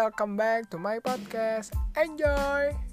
welcome back to my podcast. Enjoy.